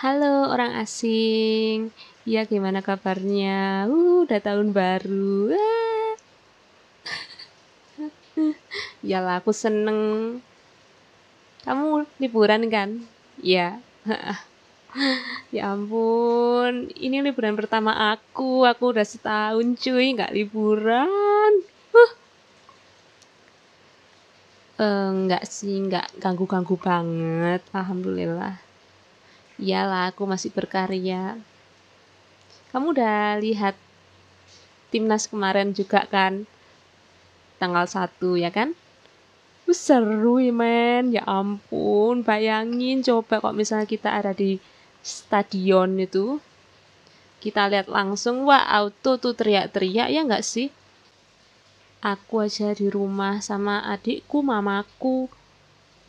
Halo orang asing. Ya gimana kabarnya? Uh, udah tahun baru. Ah. Yalah aku seneng. Kamu liburan kan? Ya. ya ampun, ini liburan pertama aku. Aku udah setahun cuy nggak liburan. Uh. enggak sih, enggak ganggu-ganggu banget. Alhamdulillah. Iyalah, aku masih berkarya. Kamu udah lihat timnas kemarin juga kan? Tanggal 1 ya kan? Seru ya men, ya ampun, bayangin coba kok misalnya kita ada di stadion itu, kita lihat langsung, wah auto tuh teriak-teriak ya nggak sih? Aku aja di rumah sama adikku, mamaku,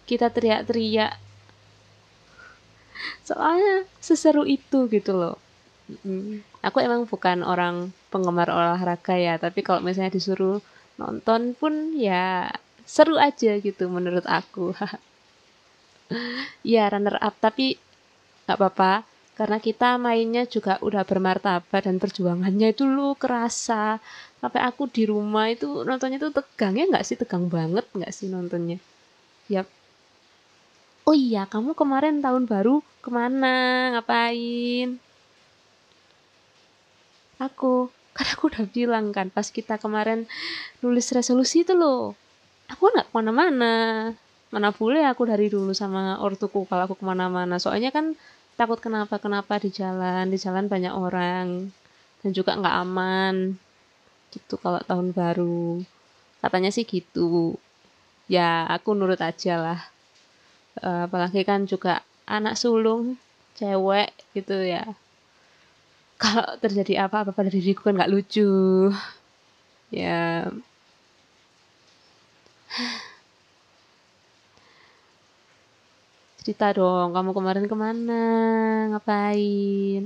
kita teriak-teriak soalnya seseru itu gitu loh. Aku emang bukan orang penggemar olahraga ya tapi kalau misalnya disuruh nonton pun ya seru aja gitu menurut aku. Ya runner up tapi nggak apa-apa. Karena kita mainnya juga udah bermartabat dan perjuangannya itu lu kerasa. Sampai aku di rumah itu nontonnya tuh tegang ya nggak sih? Tegang banget nggak sih nontonnya? Yap oh iya kamu kemarin tahun baru ke mana? Ngapain? Aku kan aku udah bilang kan pas kita kemarin nulis resolusi itu loh. Aku nggak ke mana-mana. Mana boleh aku dari dulu sama ortuku kalau aku ke mana-mana. Soalnya kan takut kenapa kenapa di jalan di jalan banyak orang dan juga nggak aman gitu kalau tahun baru. Katanya sih gitu. Ya aku nurut aja lah uh, apalagi kan juga anak sulung cewek gitu ya. Kalau terjadi apa-apa pada diriku kan nggak lucu. Ya. Cerita dong kamu kemarin ke mana? Ngapain?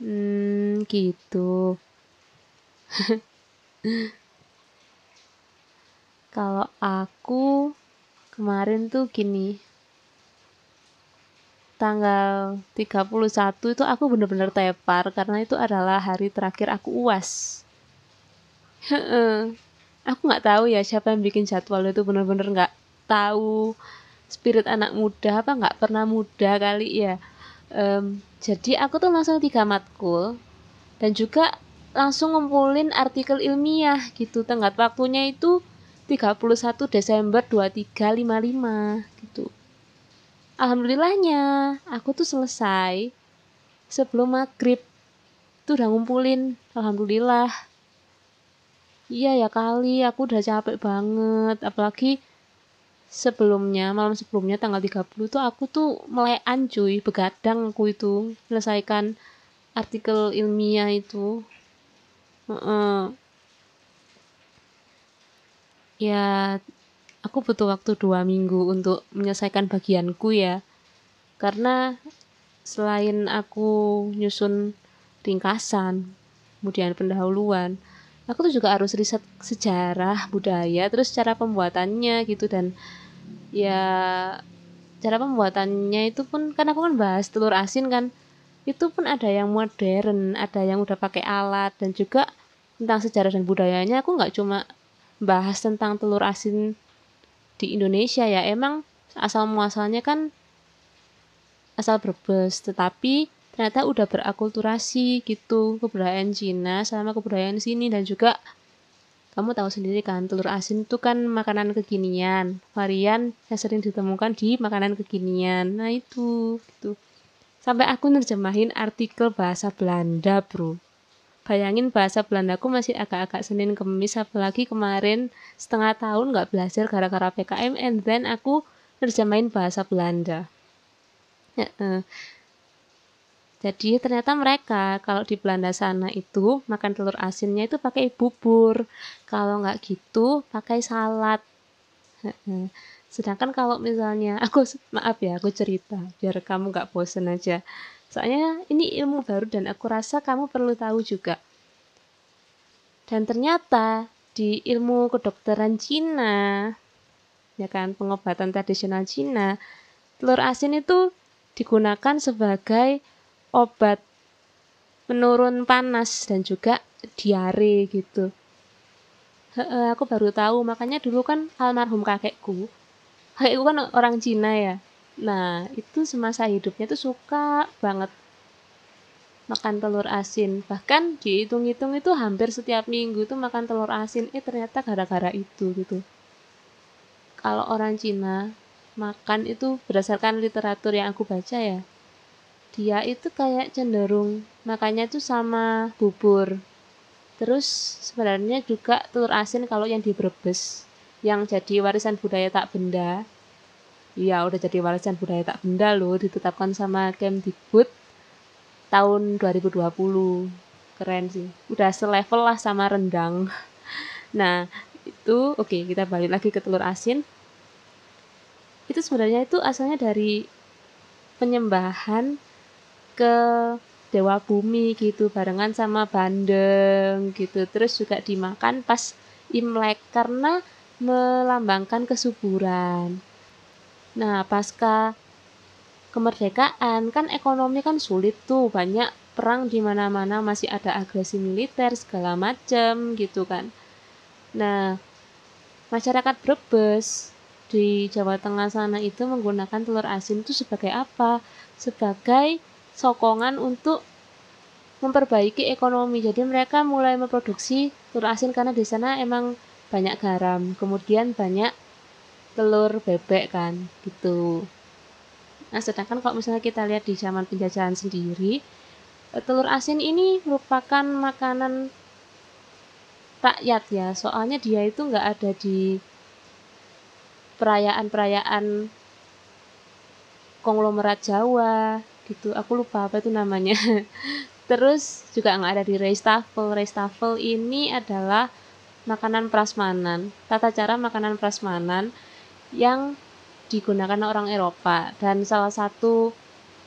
Hmm gitu Kalau aku kemarin tuh gini. Tanggal 31 itu aku bener-bener tepar karena itu adalah hari terakhir aku UAS. aku nggak tahu ya siapa yang bikin jadwal itu bener-bener nggak tahu spirit anak muda apa nggak pernah muda kali ya. Um, jadi aku tuh langsung tiga matkul dan juga langsung ngumpulin artikel ilmiah gitu. Tenggat waktunya itu 31 Desember 2355 gitu. Alhamdulillahnya aku tuh selesai. Sebelum maghrib tuh udah ngumpulin alhamdulillah. Iya ya kali aku udah capek banget. Apalagi sebelumnya malam sebelumnya tanggal 30 tuh aku tuh melekan cuy. Begadang aku itu selesaikan artikel ilmiah itu. Uh -uh ya aku butuh waktu dua minggu untuk menyelesaikan bagianku ya. Karena selain aku nyusun ringkasan kemudian pendahuluan aku tuh juga harus riset sejarah budaya terus cara pembuatannya gitu. Dan ya cara pembuatannya itu pun kan aku kan bahas telur asin kan itu pun ada yang modern ada yang udah pakai alat dan juga tentang sejarah dan budayanya aku nggak cuma bahas tentang telur asin di Indonesia ya. Emang asal muasalnya kan asal Brebes tetapi ternyata udah berakulturasi gitu kebudayaan Cina sama kebudayaan sini. Dan juga kamu tahu sendiri kan telur asin itu kan makanan kekinian. Varian yang sering ditemukan di makanan kekinian. Nah itu gitu. Sampai aku nerjemahin artikel bahasa Belanda bro Bayangin bahasa Belandaku masih agak-agak Senin Kemis, apalagi kemarin setengah tahun nggak belajar gara-gara PKM, and then aku nerjemahin bahasa Belanda. Jadi ternyata mereka kalau di Belanda sana itu makan telur asinnya itu pakai bubur. Kalau nggak gitu pakai salad. Sedangkan kalau misalnya aku maaf ya aku cerita biar kamu nggak bosen aja. Soalnya ini ilmu baru dan aku rasa kamu perlu tahu juga. Dan ternyata di ilmu kedokteran Cina, ya kan pengobatan tradisional Cina telur asin itu digunakan sebagai obat menurun panas dan juga diare gitu. He -he, aku baru tahu. Makanya dulu kan almarhum kakekku kakekku kan orang Cina ya nah itu semasa hidupnya tuh suka banget makan telur asin. Bahkan dihitung-hitung itu hampir setiap minggu tuh makan telur asin. Eh ternyata gara-gara itu gitu. Kalau orang Cina makan itu berdasarkan literatur yang aku baca ya dia itu kayak cenderung makannya tuh sama bubur. Terus sebenarnya juga telur asin kalau yang di Brebes yang jadi warisan budaya tak benda ya udah jadi warisan budaya tak benda loh ditetapkan sama Kemdikbud tahun 2020 keren sih. Udah selevel lah sama rendang. Nah itu oke okay, kita balik lagi ke telur asin. Itu sebenarnya itu asalnya dari penyembahan ke dewa bumi gitu barengan sama bandeng gitu. Terus juga dimakan pas imlek karena melambangkan kesuburan nah pasca kemerdekaan kan ekonomi kan sulit tuh banyak perang di mana-mana masih ada agresi militer segala macem gitu kan. Nah masyarakat Brebes di Jawa Tengah sana itu menggunakan telur asin itu sebagai apa? Sebagai sokongan untuk memperbaiki ekonomi. Jadi mereka mulai memproduksi telur asin karena di sana emang banyak garam kemudian banyak telur bebek kan gitu Nah, sedangkan kalau misalnya kita lihat di zaman penjajahan sendiri, eh, telur asin ini merupakan makanan rakyat ya, soalnya dia itu nggak ada di perayaan-perayaan konglomerat Jawa gitu. Aku lupa apa itu namanya. Terus juga nggak ada di Reistafel. Reistafel ini adalah makanan prasmanan, tata cara makanan prasmanan yang digunakan orang Eropa. Dan salah satu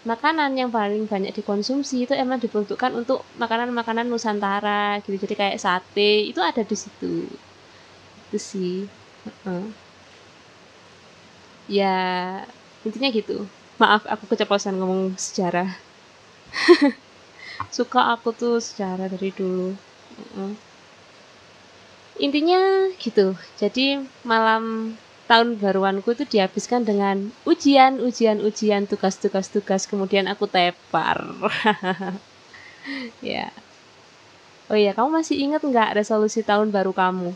makanan yang paling banyak dikonsumsi itu emang diperuntukkan untuk makanan-makanan Nusantara gitu jadi kayak sate. Itu ada di situ. Itu sih. Uh-uh. ya intinya gitu. Maaf aku keceplosan ngomong sejarah. Suka aku tuh sejarah dari dulu. Uh-uh. intinya gitu. Jadi malam tahun baruanku itu dihabiskan dengan ujian, ujian, ujian, tugas, tugas, tugas. Kemudian aku tepar. ya. Oh iya, kamu masih ingat nggak resolusi tahun baru kamu?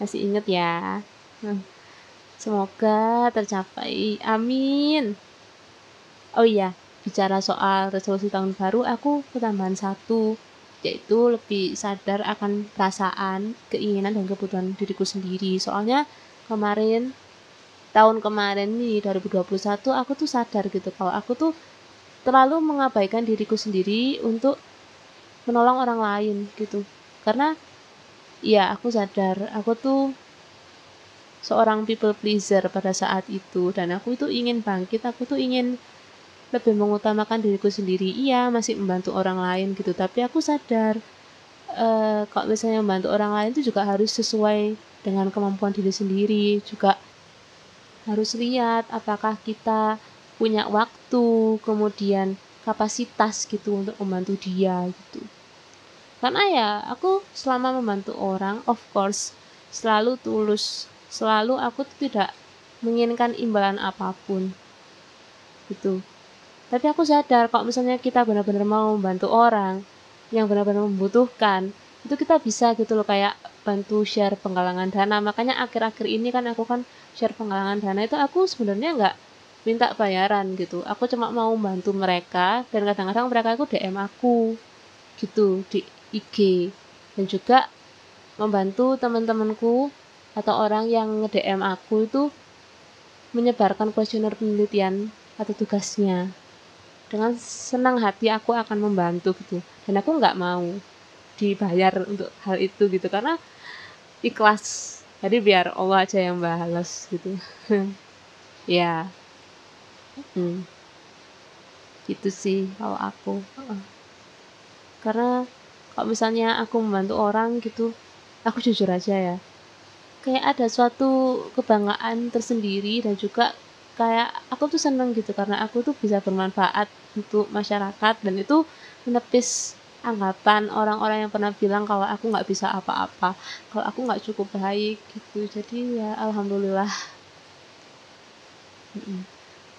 Masih ingat ya? Hmm. Semoga tercapai. Amin. Oh iya, bicara soal resolusi tahun baru, aku ketambahan satu yaitu lebih sadar akan perasaan, keinginan dan kebutuhan diriku sendiri. Soalnya kemarin tahun kemarin nih 2021 aku tuh sadar gitu kalau aku tuh terlalu mengabaikan diriku sendiri untuk menolong orang lain gitu. Karena ya aku sadar aku tuh seorang people pleaser pada saat itu dan aku itu ingin bangkit, aku tuh ingin lebih mengutamakan diriku sendiri. Iya masih membantu orang lain gitu tapi aku sadar uh, kalau misalnya membantu orang lain itu juga harus sesuai dengan kemampuan diri sendiri juga harus lihat apakah kita punya waktu kemudian kapasitas gitu untuk membantu dia gitu. Karena ya aku selama membantu orang of course selalu tulus selalu aku tidak menginginkan imbalan apa pun gitu tapi aku sadar kalau misalnya kita benar-benar mau membantu orang yang benar-benar membutuhkan itu kita bisa gitu loh kayak bantu share penggalangan dana. Makanya akhir-akhir ini kan aku kan share penggalangan dana itu aku sebenarnya nggak minta bayaran gitu. Aku cuma mau bantu mereka dan kadang-kadang mereka aku DM aku gitu di IG dan juga membantu teman-temanku atau orang yang nge-DM aku itu menyebarkan kuesioner penelitian atau tugasnya dengan senang hati aku akan membantu gitu. Dan aku nggak mau dibayar untuk hal itu gitu karena ikhlas. Jadi biar Allah aja yang balas gitu. Ya. Hmm. gitu sih kalau aku. Karena kalau misalnya aku membantu orang gitu aku jujur aja ya. Kayak ada suatu kebanggaan tersendiri dan juga kayak aku tuh seneng gitu karena aku tuh bisa bermanfaat untuk masyarakat dan itu menepis anggapan orang-orang yang pernah bilang kalau aku nggak bisa apa-apa kalau aku nggak cukup baik gitu. Jadi ya alhamdulillah.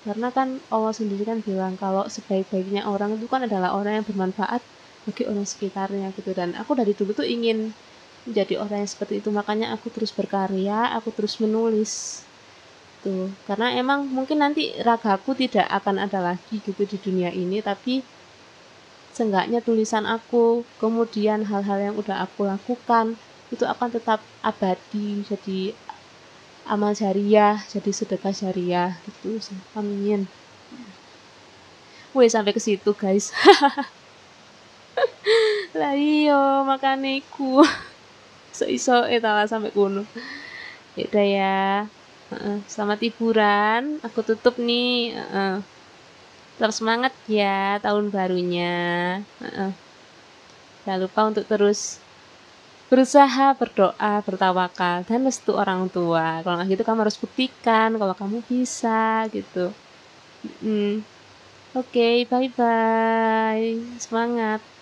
Karena kan Allah sendiri kan bilang kalau sebaik-baiknya orang itu kan adalah orang yang bermanfaat bagi orang sekitarnya gitu. Dan aku dari dulu tuh ingin menjadi orang yang seperti itu makanya aku terus berkarya aku terus menulis tuh karena emang mungkin nanti ragaku tidak akan ada lagi gitu di dunia ini tapi seenggaknya tulisan aku kemudian hal-hal yang udah aku lakukan itu akan tetap abadi jadi amal jariah jadi sedekah jariah gitu amin. Woi sampai ke situ guys. Lah iyo makane iku. Iso-iso etalah sampai kuno ya udah ya uh, selamat hiburan. Aku tutup nih uh, terus semangat ya tahun barunya. Uh, jangan lupa untuk terus berusaha berdoa bertawakal dan restu orang tua. Kalau nggak gitu kamu harus buktikan kalau kamu bisa gitu. Mm. oke okay, bye bye semangat